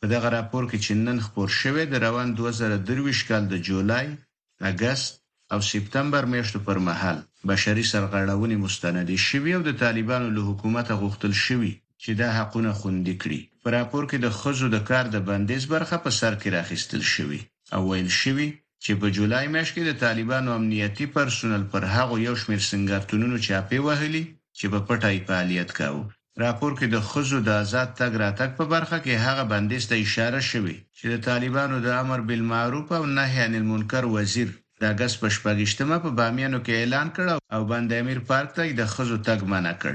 په دغه راپور کې چې نن خپور شوی د روان دوه زره درویشت کال د جولای، اګست او سپتمبر میاشتو پر مهال بشري سرغړونې مستندې شوي او د طالبانو له حکومته غوښتل شوي چې دا حقونه خوندي کړي. په راپور کې د ښځو د کار د بندیز برخه په سر کې راخیستل شوې او ویل شوي، چې په جولای میاشت کې د طالبانو امنیتي پرسونل پر هغو یو شمېر سنګرتونونو چاپې وهلي چې په پټه یې فعالیت کاوه. راپور کې د ښځو د ازاد تګ راتګ په برخه کې هغه بندیز ته اشاره شوې چې د طالبانو د امر بالمعروف او نهی عن المنکر وزیر د اګست په شپږیشتمه په بامیانو کې اعلان کړ او بند امیر پارک ته یې د ښځو تګ منع کړ.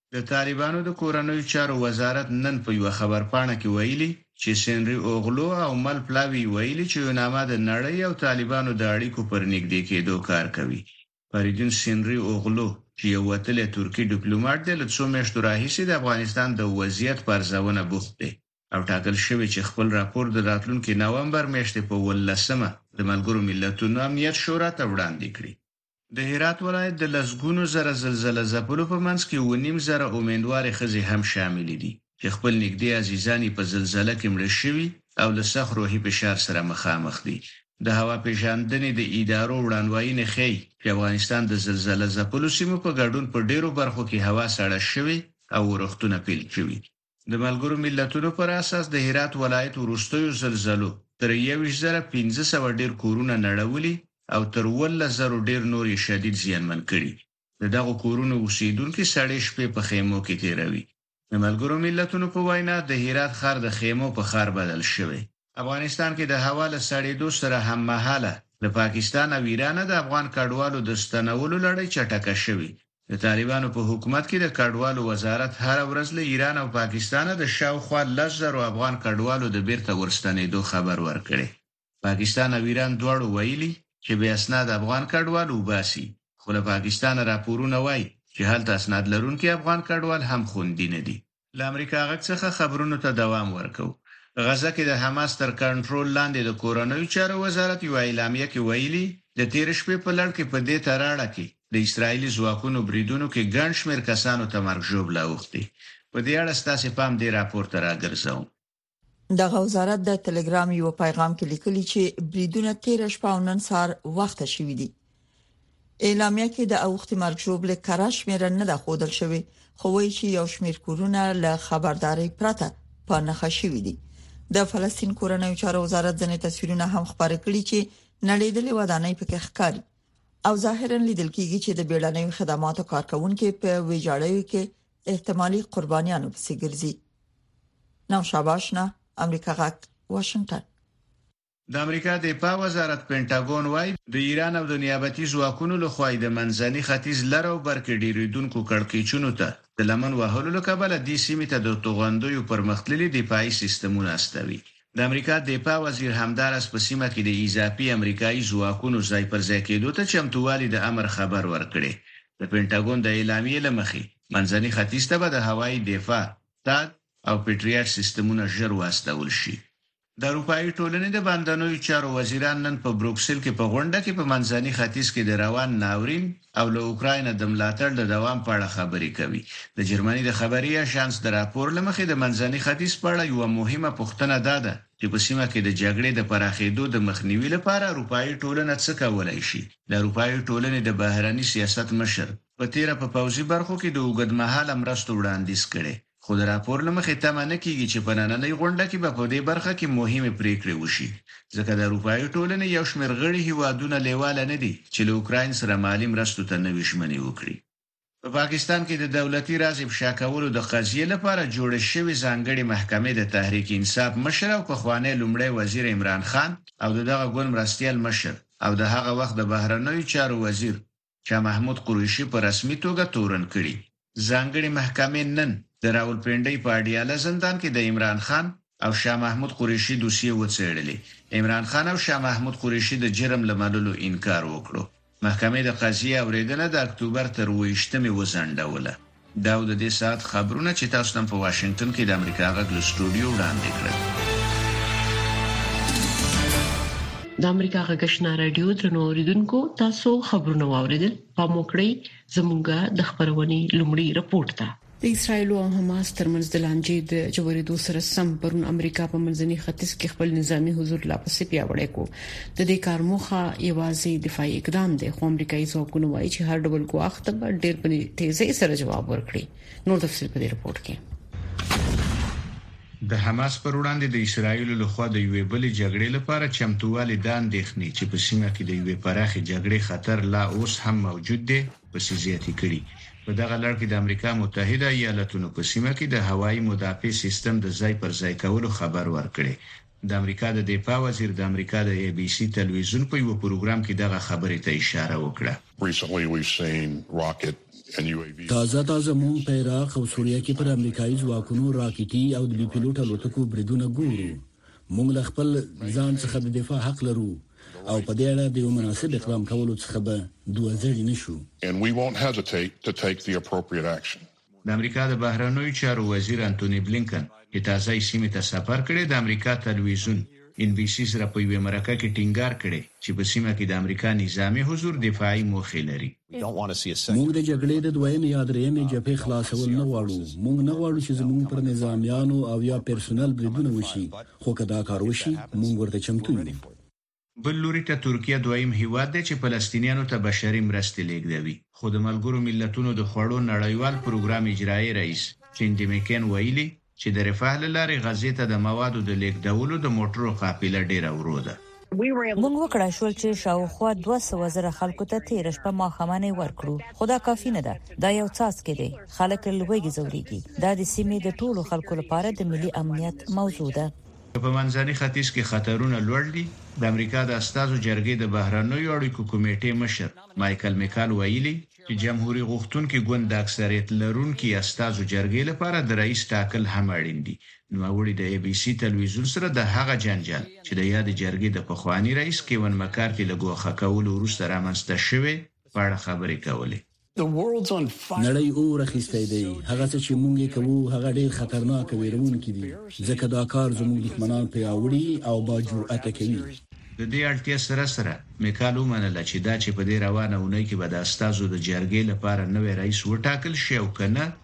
د طالبانو د کورنیو چارو وزارت نن په یوه خبرپاڼه کې ویلي، چې سینري اوغلو او مل پلاوي یې ویلي، چې یوناما د نړۍ او طالبانو د اړیکو پر نږدې کېدو کار کوي. فریدون سینري اوغلو، چې یو وتلی ترکي ډیپلوماټ دی، له څو میاشتو راهیسې د افغانستان د وضعیت په ارزونه بوخت دی او ټاکل شوې، چې خپل راپور د راتلونکې نومبر میاشتې په اوولسمه د ملګرو ملتونو امنیت شورا ته وړاندې کړي. د هرات ولایت د لسګونو زره زلزله ځپلو په منځ کې اووه نیم زره امېندوارې ښځې هم شاملې دي چې خپل نږدې عزیزان یې په زلزله کې مړه شوي او له سخت روحي فشار سره مخامخ دي. د هوا پېژندنې د ادارو وړاندوینې ښيي چې افغانستان د زلزله ځپلو سیمو په ګډون په ډېرو برخو کې هوا سړه شوې او اورښتونه پیل شوي دي. د ملګرو ملتونو پر اساس د هرات ولایت وروستیو زلزلو تر یوویشت زره پنځه سوه ډېر کورونه نړولي او تر اوولس زرو ډېر نور یې شدید زیانمن کړي. د دغو کورونو اوسېدونکي سړې شپې په خېمو کې تېروي. د ملګرو ملتونو په وینا، د هرات ښار د خېمو په ښار بدل شوی. افغانستان کې د هوا له سړېدو سره هممهاله د پاکستان او ایرانه د افغان کډوالو د ستنولو لړۍ چټکه شوې. د طالبانو په حکومت کې د کډوالو وزارت هره ورځ له ایران او پاکستانه د شاوخوا لس زرو افغان کډوالو د بېرته ورستنېدو خبر ورکړی. پاکستان او ایران دواړو ویلي چې بې اسناده افغان کډوال وباسي، خو له پاکستانه راپورونه وايي چې هلته اسناد لرونکي افغان کډوال هم خوندي نه دي. له امریکا غږ څخه خبرونو ته دوام ورکوو. غزه کې د حماس تر کنټرول لاندې د کورنیو چارو وزارت یوه اعلامیه کې ویلي، د تېرې شپې په لړ کې په دې تراړه کې د اسراییلي ځواکونو بریدونو کې ګڼ شمېر کسانو ته مرګ ژوبله اوښتې. په دې اړه ستاسې پام دې راپور ته راګرځوم. دغه وزارت د ټلګرام یو پیغام کې لیکلي چې بریدونه 13 شپه او نن سهار وخت شوې دي اعلامیه کې د اوختي مرګ ژوبله کره شمیره نه ده خودل شوې خو وایي چې یو شمیر کورونه له خبرداري پرته په نخښه شوې دي د فلسطین کورنۍ چارو وزارت ځنې تصویرونه هم خبرې کړي چې نړیدلې ودانۍ پکې ښکاري او ظاهرا لیدل کیږي چې د بیړنیو خدماتو کارکونکو په ویجاړیو کې احتمالي قربانيانو پسې ګرځي نو شاباش نه امریکا غاک واشنگټن د امریکا د دفاع وزارت پنټاګون وایي د ایران او د نیابتي ځواکونو له خوا یې د منځني ختیځ لر او بر کې ډېرېدونکو کړکېچونو ته د لمن وهلو له کبله دې سیمې ته د توغندیو پرمختللي دفاعي سیستمونه استوي. د امریکا د دفاع وزیر همداراز په سیمه کې د اضافي امریکايي ځواکونو ځای پر ځای کېدو ته چمتووالي د امر خبر ورکړی. د پنټاګون د اعلامیې له مخې، منځني ختیځ ته به د هوایي دفاع، تاد او پټریاټ سیستمونه ژر واستول شي. د اروپايي ټولنې د باندنیو چارو وزیران نن په بروکسل کې په غونډه کې په منځني ختیځ کې د روان ناورین او له اوکراینه د ملاتړ د دوام په اړه خبرې کوي. د جرمني د خبري اژانس د راپور له مخې د منځني ختیځ په اړه یوه مهمه پوښتنه دا ده چې په سیمه کې د جګړې د پراخیدو د مخنیوي لپاره اروپايي ټولنه څه کولای شي. د اروپايي ټولنې د بهرني سیاست مشر، په تېره په پوځي برخو کې د اوږدمهاله مرستو وړاندیز کړی، خو د راپور له مخې تمه نه کېږي چې په نننۍ غونډه کې به په دې برخه کې مهمې پرېکړې وشي، ځکه د اروپايي ټولنې یو شمېر غړي هېوادونه لېواله نه دي چې له اوکراین سره مالي مرستو ته نوې ژمنې وکړي. په پاکستان کې د دولتي راز افشا کولو د قضیې لپاره جوړې شوې ځانګړې محکمې د تحریک انصاف مشر او پخوانی لومړی وزیر عمران خان او د دغه ګوند مرستیال مشر او د هغه وخت د بهرنیو چارو وزیر شاه محمود قریشي په رسمي توګه تورن کړي. ځانګړې محکمې نن د راولپنډۍ په اډیاله زندان کې د عمران خان او شاه محمود قریشي دوسیې وڅېړلې. عمران خان او شاه محمود قریشي د جرم له منلو انکار وکړو. محکمې د قضیې اورېدنه د اکتوبر تر اووه ویشت مې وځنډوله. دا و د دې ساعت خبرونه چې تاسو ته په واشنګټن کې د امریکا غږ له سټوډیو وړاندې کړل. د امریکا غږشنا رادیو درنو اوریدونکو تاسو خبرونه واوریدل پام وکړئ زموږه د خبرونې لومړی رپورت ته د اسرایل او حماس ترمنځ د لانجې د جوړېدو سره سم پرون امریکا په منځني ختیځ کې خپل نظامی حضور لا پسې پیاوړی کړ د دې کار موخه یوازې دفاعي اقدام دی خو امریکایي ځواکونه وایي چې هر ډول ګواښ ته به ډېر په تیزۍ سره جواب ورکړي نور تفصیل په دې رپورت کې د حماس پر وړاندې د اسراییلو لخوا د یوې بلې جګړې لپاره چمتووالي دا اندېښنې چې په سیمه کې د یوې پراخې جګړې خطر لا اوس هم موجود دی پسې زیاتې کړي په دغه لړ کې د امریکا متحده ایالتونو په سیمه کې د هوایي مدافع سیستم د ځای پر ځای کولو خبر ورکړی د امریکا د دفاع وزیر د امریکا د ای بي سي تلویزیون په یوه پروګرام کې دغه خبرې ته اشاره وکړه. تازه تازه موږ په عراق او سوریه کې پر امریکایي ځواکونو راکټي او د بې پیلوټه الوتکو بریدونه ګورو. موږ له خپل ځان څخه د دفاع حق لرو او په دې اړه د یو مناسب اقدام کولو څخه به دوه زړي نه شو. د امریکا د بهرنیو چارو وزیر انتوني بلینکن چې تازه یې سیمې ته سفر کړی، د امریکا تلویزیون ان بي سي سره په یوې مرکه کې ټینګار کړی چې په سیمه کې د امریکا نظامي حضور دفاعي موخې لري. موږ د جګړې د دویمې یا درېیمې جبهې خلاصول نه غواړو. موږ نه غواړو چې زموږ پر نظامیانو او یا پرسونل بریدونه وشي، خو که دا کار وشي، موږ ورته چمتو یو. بل لوري ته ترکیه دویم هیواد دی چې فلسطینیانو ته بشري مرستې لیږدوي، خو د ملګرو ملتونو د خوړو نړیوال پروګرام اجرایې رئیس چیندي میکین ویلي چې د رفح له لارې غزې ته د موادو د لیږدولو د موټرو قافله ډیره ورو ده. موږ وکړای شول چې شاوخوا دوه سوه زره خلکو ته تیره شپه ماښامنۍ ورکړو، خو دا کافي نه ده. دا یو څاڅکی دی. خلک له لوږې ځوریږي. دا د سیمې د ټولو خلکو لپاره د ملي امنیت موضوع ده. که په منځني ختیځ کې خطرونه لوړ دي، د امریکا د استازو جرګې د بهرنیو اړیکو کمېټې مشر مایکل مکال ویلي، چې جمهوري غوښتونکي ګوند د اکثریت لرونکي استازو جرګې لپاره د رئیس ټاکل هم اړین دي. نوموړي د اې بي سي تلویزیون سره د هغه جنجال چې د یادې جرګې د پخواني رئیس کیون مکارتي له ګوښه کولو وروسته رامنځته شوی، په اړه خبرې کولې. نړۍ اور اخیستی دی، هغه څه چې موږ یې کوو هغه ډېر خطرناک او وېروونکي دي، ځکه دا کار زموږ دښمنان پیاوړي او با جرئته کوي. د دې اړتیا سره سره میکال ومنله چې دا چې په دې روانه اونۍ کې به د استازو د جرګې لپاره نوی رئیس وټاکل شي او که نه،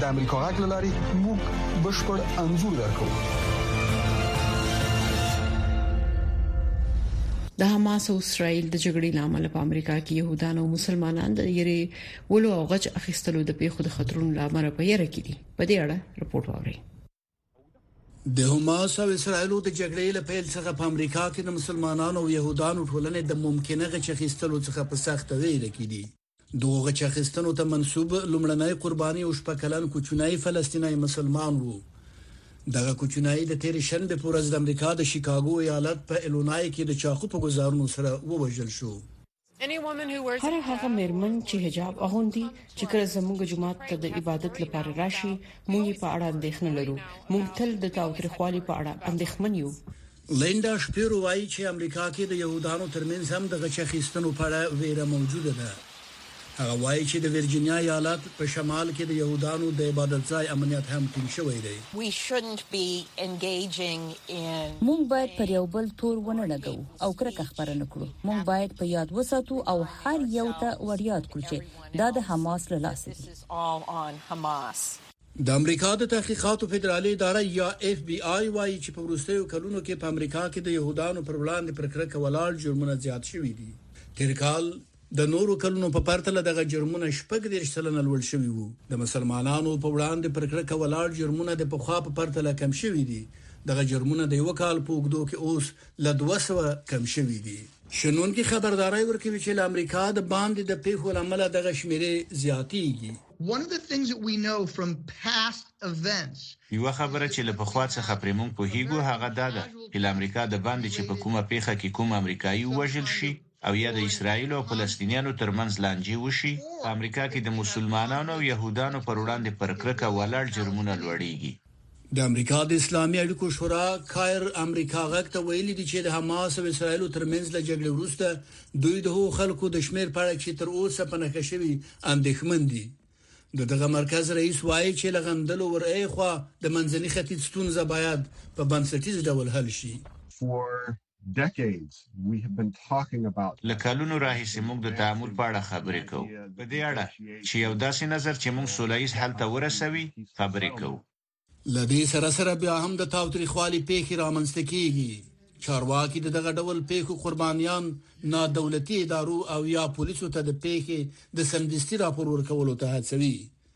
د امریکا غږ لاري موږ بشپړ انزور درکو د حماس او اسرایل د جګړې لامل په امریکا کې يهودان او مسلمانان د یری ولو او غچ اخیستلو د پیښو د خطرونو لامل په یره کې دي په دې اړه رپورت ووري د حماس او اسرایلو د جګړې له پیل څخه په امریکا کې د مسلمانانو او يهودانو ټولنې د ممکنه غچ اخیستلو څخه په سخت ویره کې دي دغه غچ اخیستنو ته منسوب لومړنۍ قرباني او شپکلن کوچنی فلسطینی مسلمان وو دغه کوچنی د تیر شنبه پر ورځ د امریکا د شیکاګو ایالت په الونای کې د چاقو په گزارونو سره ووژل شو هر هغه مېرمن چې حجاب اغوندي چې کله زموږ جماعت ته د عبادت لپاره راشي موږ په اړه اندېښنه لرو موږ تل د تاوتریخوالي په اړه اندېښمن یو لیندا شپیرو وایي چې امریکا کې د یهودانو ترمنځ هم د غچ اخیستنو په اړه ویره موجوده ده هغه وايي چې د ویرجینیا ایالت په شمال کې د یهودانو د عبادت ځای امنیت هم ټینګ شوی دی. موږ باید پر یو بل تور ونه لګوو او کرکه خپره نه کړو. موږ باید په یاد وساتو او هر یو ته وریاد کړو چې دا د حماس له لاسه دي. د امریکا د تحقیقاتو فدرالي اداره یا اف بي آی وايي چې په وروستیو کلونو کې په امریکا کې د یهودانو پر وړاندې پر کرکه ولاړ جرمونه زیات شوي دي. تېر کال، د نورو کلونو په پرتله دغه جرمونه شپږ دېرش سلنه لوړ شوي وو. د مسلمانانو په وړاندې پر کرکه ولاړ جرمونه د پخوا په پرتله کم شوي دي. دغه جرمونه د یوه کال په اوږدو کې اوس له دوه سوه کم شوي دي. شنونکي خبرداری ورکوي چې له امریکا د باندې د پېښو له امله دغه شمېرې زیاتېږي. یوه خبره چې له پخوا څخه پرې موږ پوهېږو هغه دا ده چې له امریکا د باندې چې په کومه پېښه کې کوم امریکايي ووژل شي، او یا د اسراییلو او فلسطینیانو تر منځ لانجې وشي، په امریکا کې د مسلمانانو او یهودانو پر وړاندې پر کرکه ولاړ جرمونه لوړېږي. د امریکا د اسلامي اړیکو شورا کایر امریکا غږ ته ویلي دي چې د حماس او اسراییلو تر منځ له جګړې وروسته دوی د هغو خلکو د شمېر په اړه چې تر اوسه په نښه شوي اندېښمن دي. د دغه مرکز رئیس وايي چې له غندلو ور ای خوا د منځني ختیځ ستونزه باید په بنسټیز ډول حل شي. له کلونو راهیسې موږ د تعامل په اړه خبرې کوو، په دې اړه چې یو داسې نظر چې موږ سوله ییز حل ته ورسوي، خبرې کوو. له دې سره سره بیا هم د تاوتریخوالي پېښې رامنځته کېږي. چارواکي د دغه ډول پېښو قربانیان نا دولتي ادارو او یا پولیسو ته د پېښې د سمدستي راپور ورکولو ته هڅوي.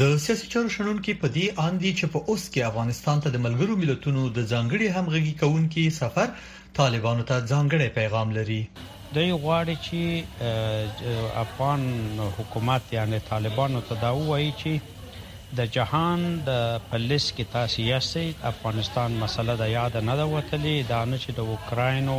د سیاسي چارو شنونکي په دې اند دي چې په اوس کې افغانستان ته د ملګرو ملتونو د ځانګړي همغږي کوونکي سفر طالبانو ته ځانګړی پیغام لري دوی غواړي چې افغان حکومت یعنی طالبانو ته دا وایي چې د جهان د پولیس کې تاسو یاستئ افغانستان مسله د یاد نه ده وتلې دا نه چې د اوکراینو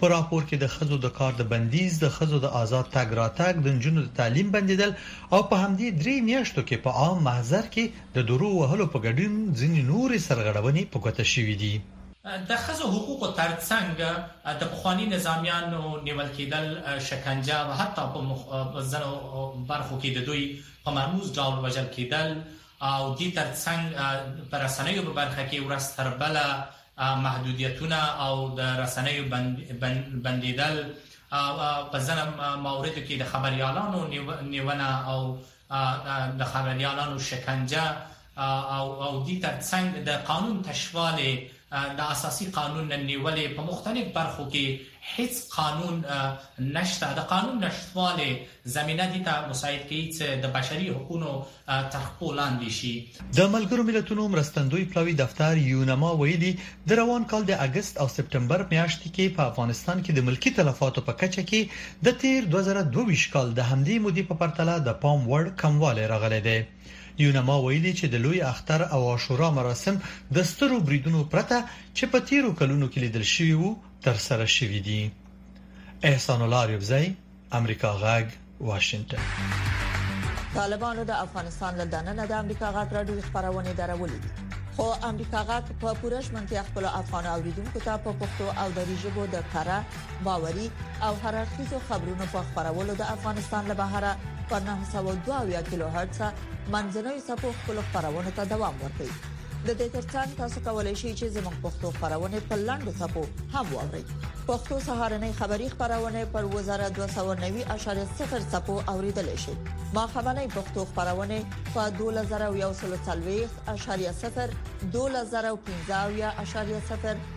په راپور کې د ښځو د کار د بندیز، د ښځو د آزاد تګ راتګ، د نجونو د تعلیم بندیدل او په همدې درې میاشتو کې په عام محضر کې د دورو وهلو په ګډون ځینې نورې سرغړونې په ګوته شوې دي. د ښځو حقوقو ترڅنګ د پخواني نظامیانو نیول کیدل، شکنجه او حتی په ځینو برخو کې د دوی په مرموز ډول وژل کیدل او دې ترڅنګ په رسنیو په برخه کې ورځ تر بله محدودیتونه او د رسنیو بندیدل په ځینو مواردو کې د خبریالانو نیونه او د خبریالانو شکنجه او دې ترڅنګ د قانون تشوالی د اساسي قانون نه نیولې په مختلف برخو کې هیڅ قانون نشته د قانون نشوالی زمینه دي ته مساعد کړي چې د بشري حقونو تر خپو لاندې شي. د ملګرو ملتونو مرستندوی پلاوي دفتر یونما ویلي، د روان کال د اګست او سپټمبر میاشتې کې په افغانستان کې د ملکي تلفاتو په کچه کې د تېر دوه زره دوه ویشت کال د همدې مودې په پرتله د پام وړ کموالی راغلی دی. یونما ویلي چې د لوی اختر او عاشورا مراسم د سترو بریدونو پرته چې په تیرو کلونو کې لیدل شوي وو ترسره شوي دي. احسان الله عریبزی امریکا غږ واشنگټن طالبانو د افغانستان له دننه د امریکا غږ راډیو خبرونه درولې دي خو امریکا غاک په پوره شمنتیا خپل افغان اوریدونکو ته په پښتو او دری ژبه د کره باوري او هررخیزو خبرونو په خبرولو د افغانستان له بهره په 902 کیلو هرتز منځنوي سپو خپل خبرونه ته دوام ورکړي د دې ترڅنګ تاسو کولی شئ چې زموږ پښتو خبرونه په لاندو ټکو هم واورئ پښتو سهارنې خبری خبرونه پر وزارت 290.0 ټکو اوریدل شي ما خبرنې پښتو خبرونه په 2040.0 2015.0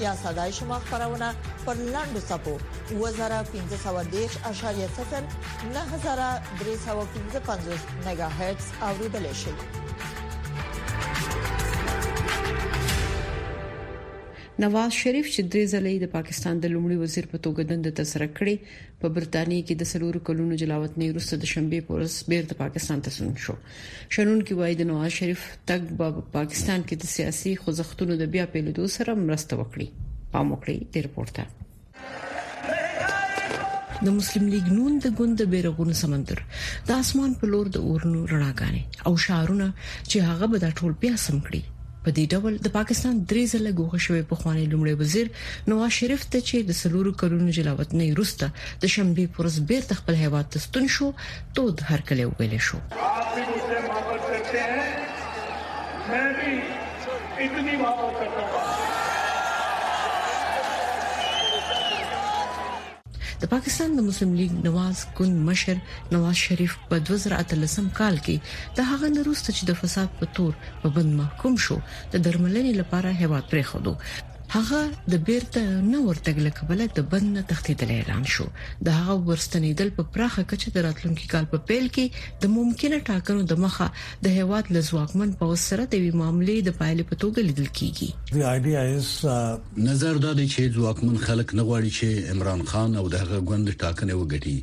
یا صداي شما خبرونه پر لاندو سپو 2015.0 9315 میگا هرتز اوریدل شي نواز شریف چې درې ځلې د پاکستان د لومړي وزیر په توګه دند تر سره کړې په برتانیې کې د سلورو کلونو جلاوطنۍ وروسته د شنبې په ورځ بیرته پاکستان ته ستون شو شنونکي وايي د نواز شریف تګ به په پاکستان کې د سیاسي خوځښتونو د بیا پیلېدو سره مرسته وکړي پام وکړي د رپورټه د مسلم لیګ نون د ګوند د بیرغونو سمندر د اسمان په لور د اورنو رڼاګانې او شعارونه چې هغه به د ټول بیا سم کړي په دې ډول د پاکستان درې ځله ګوښه شوی په خوانی لومړی وزیر نواز شریف ته چې د سلورو کلونو جلاوطنۍ وروسته د شنبه پرز بیرته خپل هیواد ته ستون شو تود هرکلی ویل شو د پاکستان د مسلم لیگ نواز کن مشر نواز شریف په 2013 کال کې د هغه نروست چې د فساد په تور په بند محکوم شو د درملنې لپاره هیواد پرې خودو هغه د بیرته نه ورتګ له کبله د بند نه تښتیدل اعلان شو د هغه ورستنیدل په پراخه کچه د راتلونکي کال په پیل کې د ممکنه ټاکنو د مخه د هیواد له ځواکمن پوځ سره د وی معاملې د پایلې په توګه لیدل کیږي نظر دا دی چې ځواکمن خلک نه غواړي چې عمران خان او دغه ګوند ټاکنې وګټي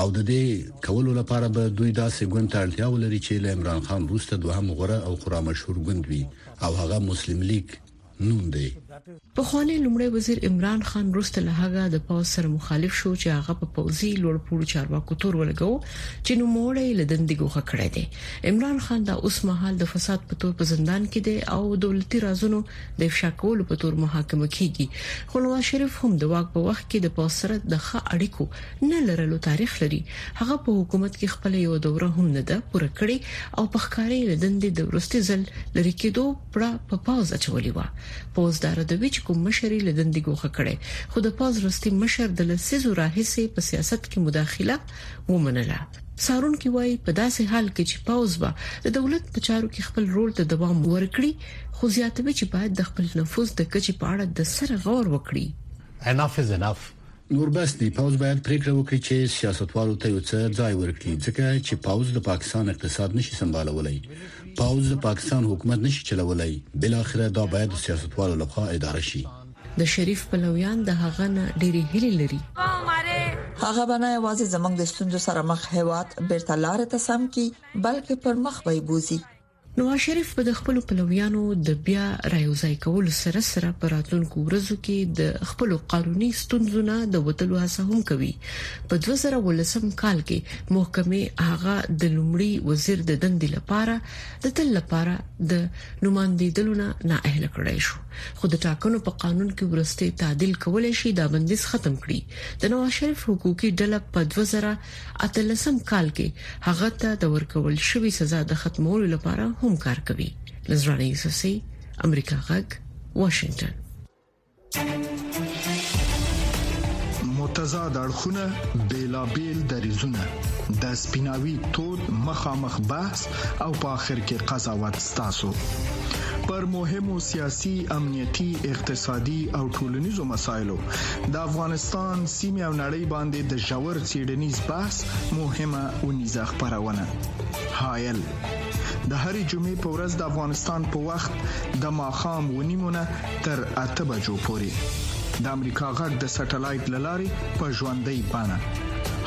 او د دې کولو لپاره به دوی داسې ګوند ته اړتیا ولري چې له عمران خان وروسته دوهم غوره او خورا مشهور ګوند وي او هغه مسلم لیګ نوم دی. پخوانی لومړی وزیر عمران خان وروسته له هغه د پوځ سره مخالف شو چې هغه په پوځي لوړ پوړو چارواکو تور ولګو چې نوموړی له دندې ګوښه کړی دی. عمران خان دا اوس مهال د فساد په تور په زندان کې دی او دولتي رازونو د افشا کولو په تور محاکمه کیږي. خو نواز شریف هم د واک په وخت کې د پوځ سره د ښه اړیکو نه لرلو تاریخ لري. هغه په حکومت کې خپله یوه دوره هم نه ده پوره کړې او په ښکاره یې له دندې د وروستي ځل لرې کیدو پړه په پوځ اچولې و پوځ دا ردوي چې کوم مشر یې له دندې ګوښه کړي خو د پوځ وروستي مشر د لسیزو راهیسې په سیاست کې مداخله ومنله څارونکي وایي په داسې حال کې چې پوځ به د دولت په چارو کې خپل رول ته دوام ورکړي خو زیاتوي چې باید د خپل نفوذ د کچې په اړه د سر غور وکړي اناف از اناف نور بس دی پوز باید پریکړه وکړي چې سیاستوالو ته یو څه ځای ورکړي ځکه چې پوز د پاکستان اقتصاد نشي سمبالولای پوز د پاکستان حکومت نشي چلولای بل اخره دا باید سیاستوالو لخوا اداره شي د شریف پلویان د هغه نه ډېری هلي لري هغه بنا یوازې زمنګ د ستوندو سره مخ هواد بیرته لار ته سم کی بلکې پر مخ وای بوزي نواز شریف به د خپلو پلویانو د بیا رایوځای کولو سره سره په راتلونکو ورځو کې د خپلو قانوني ستونزو نه د وتلو هڅه هم کوي. په 2019 کال کې محکمې هغه د لومړي وزیر د دندې لپاره د تل لپاره د نوماندیدلو نه نااهله کړی شو، خو د ټاکنو په قانون کې وروستی تعدیل کولای شي دا بندیز ختم کړي. د نواز شریف حقوقي ډله په 2000 اتلسم کال کې هغه ته د ورکول شوی سزا د ختمولو لپاره هم کار کوي نظرانه یوسفزۍ امریکا غږ واشنگټن متضاد اړخونه بیلابیل دریزونه د سپیناوي تود مخامخ بحث او په اخر کې قضاوت ستاسو پر مهمو سیاسي امنیتي اقتصادي او ټولنیزو مسایلو د افغانستان سیمه او نړۍ باندې د ژور څېړنیز بحث مهمه اونیزه خبرونه حایل د هرې جمعې په ورځ د افغانستان په وخت د ماخام ونیمونه تر اته بجو پورې د امریکا غږ د سټلایټ لارې په ژوندۍ بانه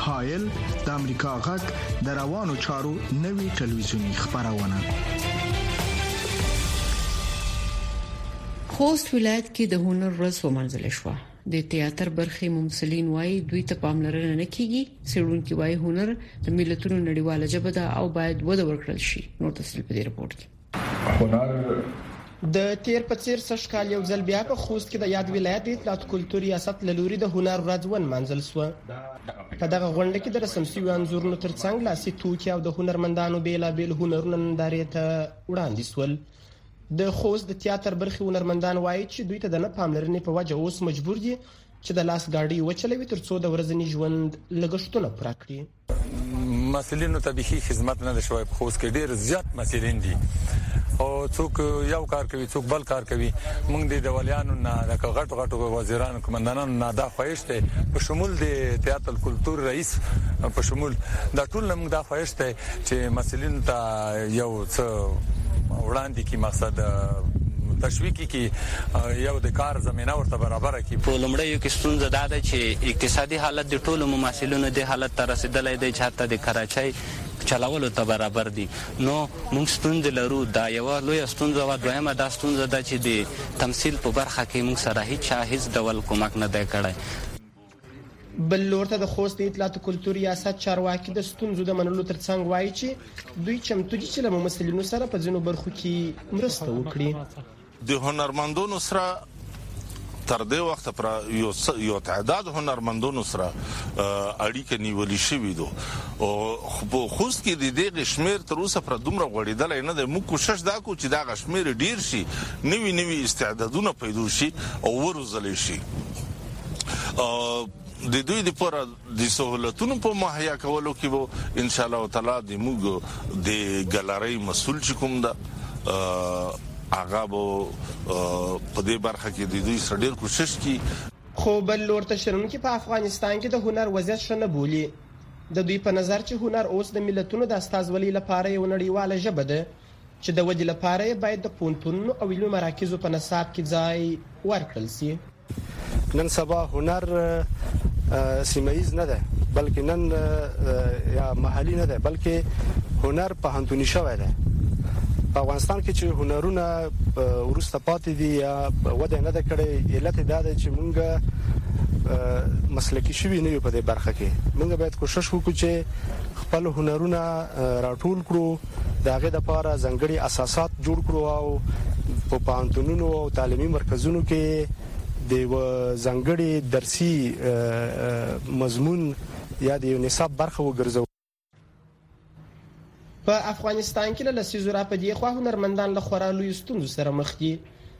حایل د امریکا غږ د روانو چارو نوي ټلویزیونی خبرونه خوست ولایت کې د هنر ورځ ومنځل شوه د تیاتر برخې ممثلین وایي دوی ته پاملرنه نه کیږي سړونکي وایي هنر د ملتونو نړیواله ژبه ده او باید وده ورکړل شي نور تفصیل په دې رپورت کې هنر د تیر په څیر سږکال یو ځل بیا په خوست کې د یاد ولایت د اطلاعات کلتور ریاست له لوري د هنر ورځ ونمانځل شوه په دغه غونډه کې د رسم شویو انځورونو ترڅنګ لاسي توکي او د هنرمندانو بېلابېل هنرونه نندارې ته وړاندې شول د خوست د تیاتر برخې هنرمندان وایي چې دوی ته د نه پاملرنې په وجه اوس مجبور دي چې د لاس ګاډي وچلوي ترڅو د ورځني ژوند لګښتونه پوره کړي مسلینو ته به خدمت نه شوی په خوست کې ډیر زیات مسلین دي او څوک یو کار کوي څوک بل کار کوي موږ د دولیانو نه د غټ غټو وزیرانو کمندانانو نه دا خوښته په شمول د تیاتر کلچر رئیس په شمول د ټول موږ دا خوښته چې محصلینو ته یو څه وړاندې کی مقصد تشویقي کی یو د کار زمينه ورته برابره کی په لومړیو کې ستونزه دا ده چې اقتصادي حالت د ټولو مماثلونو دې حالت ته رسیدلی دی چې حتی د کراچۍ چلولو ته برابر دي نو موږ ستونزې لرو دا یوه لویه ستونزه وه دویمه دا ستونزه ده چې د تمثیل په برخه کې موږ سره هیچا هیڅ ډول کمک نه دی کړی بل لور ته د خوست د اطلاعاتو کلتور ریاست چارواکي د ستونزو د منلو ترڅنګ وایي چې دوی چمتو دي چې له ممثلینو سره په ځینو برخو کې مرسته وکړي د هنرمندونو سره تر دې وخت پر یو یو تعداد هنرمندونو سره اړیکه نیولې شوې دو او خو خوست کې د دې شمیر تر اوسه پر دومره غوړیدل نه د موږ کوشش دا کو چې دا غشمیر ډیر شي نوي نوي استعدادونه پیدا شي او ورزل شي د دوی د پر د سہولتونو په مهیا کولو کې وو ان شاء الله تعالی د موږ د ګلاري مسول چې کوم ده هغه به په دې برخه کې د دوی سره ډیر کوشش کی خو بل لور ته شرونکي په افغانستان کې د هنر وضعیت شنه بولی د دوی په نظر چې هنر اوس د ملتونو د استازولۍ لپاره یو نړیواله ژبه ده چې د ودې لپاره باید د پونتونونو او علمي مراکزو په نصاب کې ځای ورکړل شي نن سبا هنر سیمه ییز نه ده بلکې نن یا محلي نه ده بلکې هنر پوهنتوني شوی دی په افغانستان کې چې هنرونه ورسته پاتې دي یا وده نه ده کړې علت دا دی چې مونږ مسلکی شوی نه یو په دې برخه کې مونږ باید کوشش وکړو چې خپل هنرونه راټول کړو د هغې لپاره ځانګړي اساسات جوړ کړو او په پوهنتونونو او تعلیمي مرکزونو کې یې د یوه ځانګړي درسي مضمون یا د یو نصاب برخه وګرځوو. په افغانستان کې له لسیزو راپدیخوا هنرمندان له خورا لویو ستونزو سره مخ دي.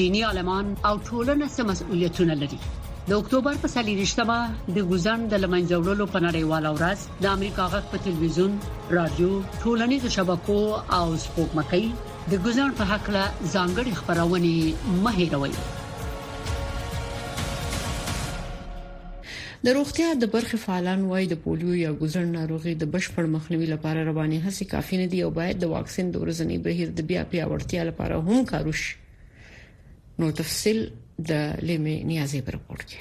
دیني عالمان او ټولنه څه مسؤلیتونه لري؟ د اکتوبر په سلیریشتمه د ګوزن د لمنځه وړلو په نړیواله ورځ د امریکا غږ په ټلویزیون، رادیو، ټولنیزو شبکو او سپوږمکۍ د ګوزن په حق له ځانګړي خبرونه مه هیروئ. د روغتیا د برخې فعالان وایي د پولیو یا ګوزڼ ناروغي د بشپړ مخنیوي لپاره رواني هڅې کافي نه دي او باید د واکسین د ورځني بهیر د بیا پیاوړتیا لپاره هم کار وشي نو تفصيل د لیمې نیازې پر راپور کې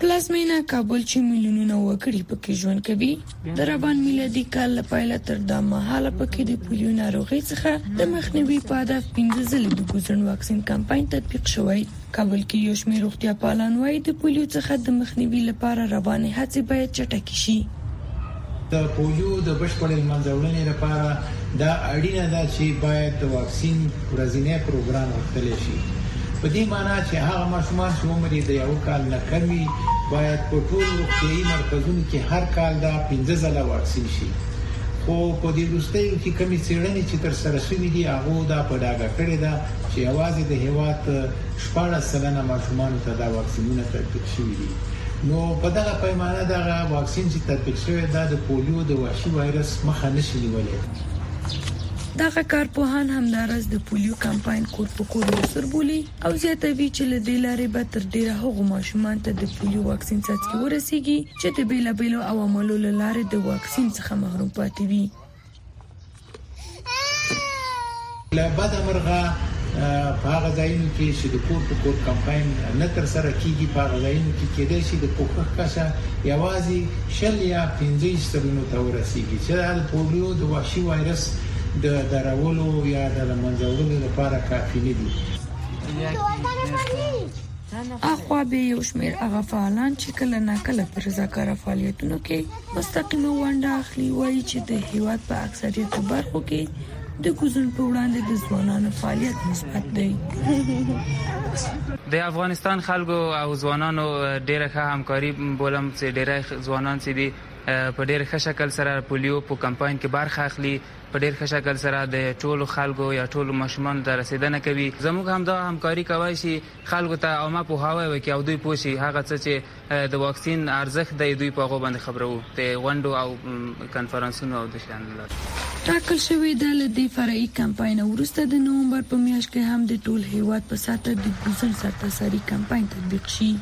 پلازمینه کابل چې ملیونونه وګړي پکې ژوند کوي د روان میلادي کال له پیله تر دا مهاله په کې د پولیو ناروغي څخه د مخنیوي په هدف پنځه ځلې د ګوزن واکسین کمپاین تطبیق شوی کابل کې یو شمېر روغتیا پالان وایي د پولیو څخه د مخنیوي لپاره روانې هڅې باید چټکې شي د پولیو د بشپړې منځه وړنې لپاره دا اړینه ده چې باید د واکسین ورځینی پروګرام غوښتلی شي په دې مانا چې هغه ماشومان چې عمر یې د یوه کال نه کم وي باید په ټولو روغتیايي مرکزونو کې هر کال دا پنځه ځله واکسین شي خو په دې وروستیو کې کومې څېړنې چې ترسره شوې دي هغو دا په ډاګه کړې ده چې یوازې د هېواد شپاړس سلنه ماشومانو ته دا واکسینونه تطبیق شوي دي نو په دغه پیمانه دغه واکسین چې تطبیق شوی دا د پولیو د وحشي وایرس مخه نشي نیولی دغه کارپوهان همداراز د پولیو کمپاین کور په کور موثر بولي او زیاتوي چې له دې لارې به تر ډېره هغو ماشومانو ته د پولیو واکسین څاڅکي ورسیږي چې د بېلابېلو عواملو له لارې د واکسین څخه محروم پاتې وي. له بده مرغه په هغه ځایونو کې چې د کور په کور کمپاین نه ترسره کیږي، په هغه ځایونو کې کېدای شي د کوښښ کچه یوازې شل یا پنځه ویشت سلنو ته ورسېږي، چې دا د پولیو د وحشي وایرس د درولو یا د له منځه وړلو لپاره کافي نه دي. اخوا بیا یو شمېر هغه فعالان چې کله ناکله په رضاکاره فعالیتونو کې مستقیمه ونډه اخلي، وايي چې د هېواد په اکثریت برخو کې د کوزل په وړاندې د ځوانانو فعالیت مثبت دی د افغانستان خلکو او ځوانانو ډیره ښه همکاري بولم چې ډیره ځوانان چې دي په ډیر ښه شکل سره پولیو په کمپاین کې برخه اخلي په ډیر ښه شکل سره د ټولو خلکو یا ټولو ماشومان ته رسیدنه کوي زموږ همدا همکاري کوي شي خلکو ته عامه پوهاوی وکړي او دوی پوه شي هغه څه چې د واکسین ارزښت دی دوی په هغو باندې خبروو د غونډو او کنفرانسونو او دشیانو له لارې. ټاکل شوې ده له دې فرعي کمپاینه وروسته د نومبر په میاشت کې هم د ټول هېواد په سطح د ګوزڼ سرتاسري کمپاین تطبیق شي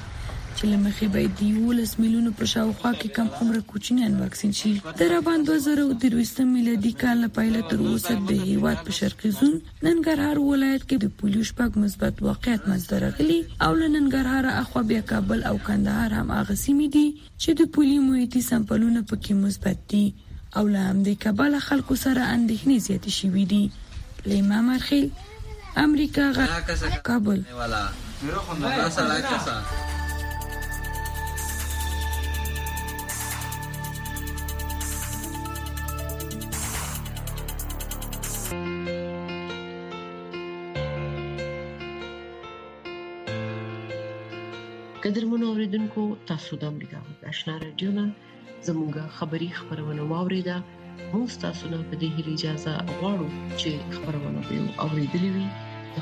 چې له مخې به یې د یوولس میلیونو په شاوخوا کې کم عمره کوچنیان واکسین شي د رابان دوه زره او درویشتم میلادي کال له پیله تر اوسه د هېواد په شرقي زون ننګرهار ولایت کې د پولیو شپږ مثبت واقعیت منځته راغلي او له ننګرهاره اخوا بیا کابل او کندهار هم هغه سیمې دي چې د پولیو محیطي سمپلونه پکې مثبت دي او له همدې کبله خلکو سره اندېښنې زیاتې شوې دي لیما مرخیل امریکا غږ کابل قدرمنو اوریدونکو تاسو د امریکا غږ آشنا رادیو نه زموږه خبری خبرونه واوریده موږ تاسو نه په دې اجازه غواړو چې خبرونه به اوریدلې وي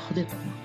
خدای په